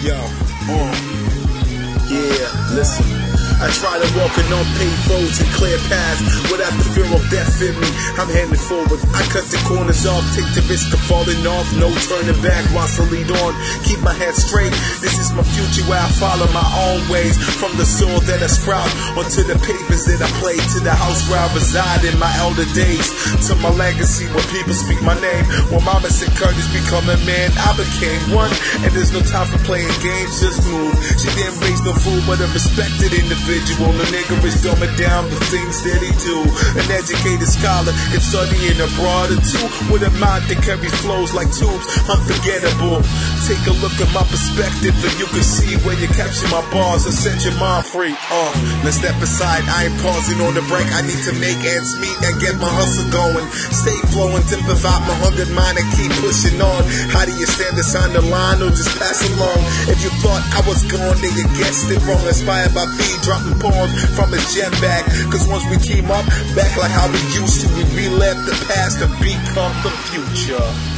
Yo, uh, yeah, listen. I try to walk in unpaved roads and clear paths without the fear of death in me. I'm heading forward. I cut the corners off, take the risk of falling off. No turning back whilst I lead on. Keep my head straight. This is my future where I follow my own ways. From the soil that I sprout onto the pavements that I play to the house where I reside in my elder days. To my legacy where people speak my name. When mama said Curtis become a man, I became one. And there's no time for playing games, just move. She didn't raise no fool, but a respected individual. The nigga is dumbing down the things that he do. An educated scholar can study in abroad or two with a mind that carries flows like tubes. Unforgettable. Take a look at my perspective and you can see where you capture my bars and set your mind free. Uh, let's step aside. I ain't pausing on the break. I need to make ends meet and get my hustle going. Stay flowing, to provide my hundred mind and keep pushing on. How do you stand aside the line or just pass along? If you thought I was gone, then you guessed it wrong. Inspired by V, dropping poems from his gem bag. Cause once we team up, back like how we used to, we relive the past to become the future.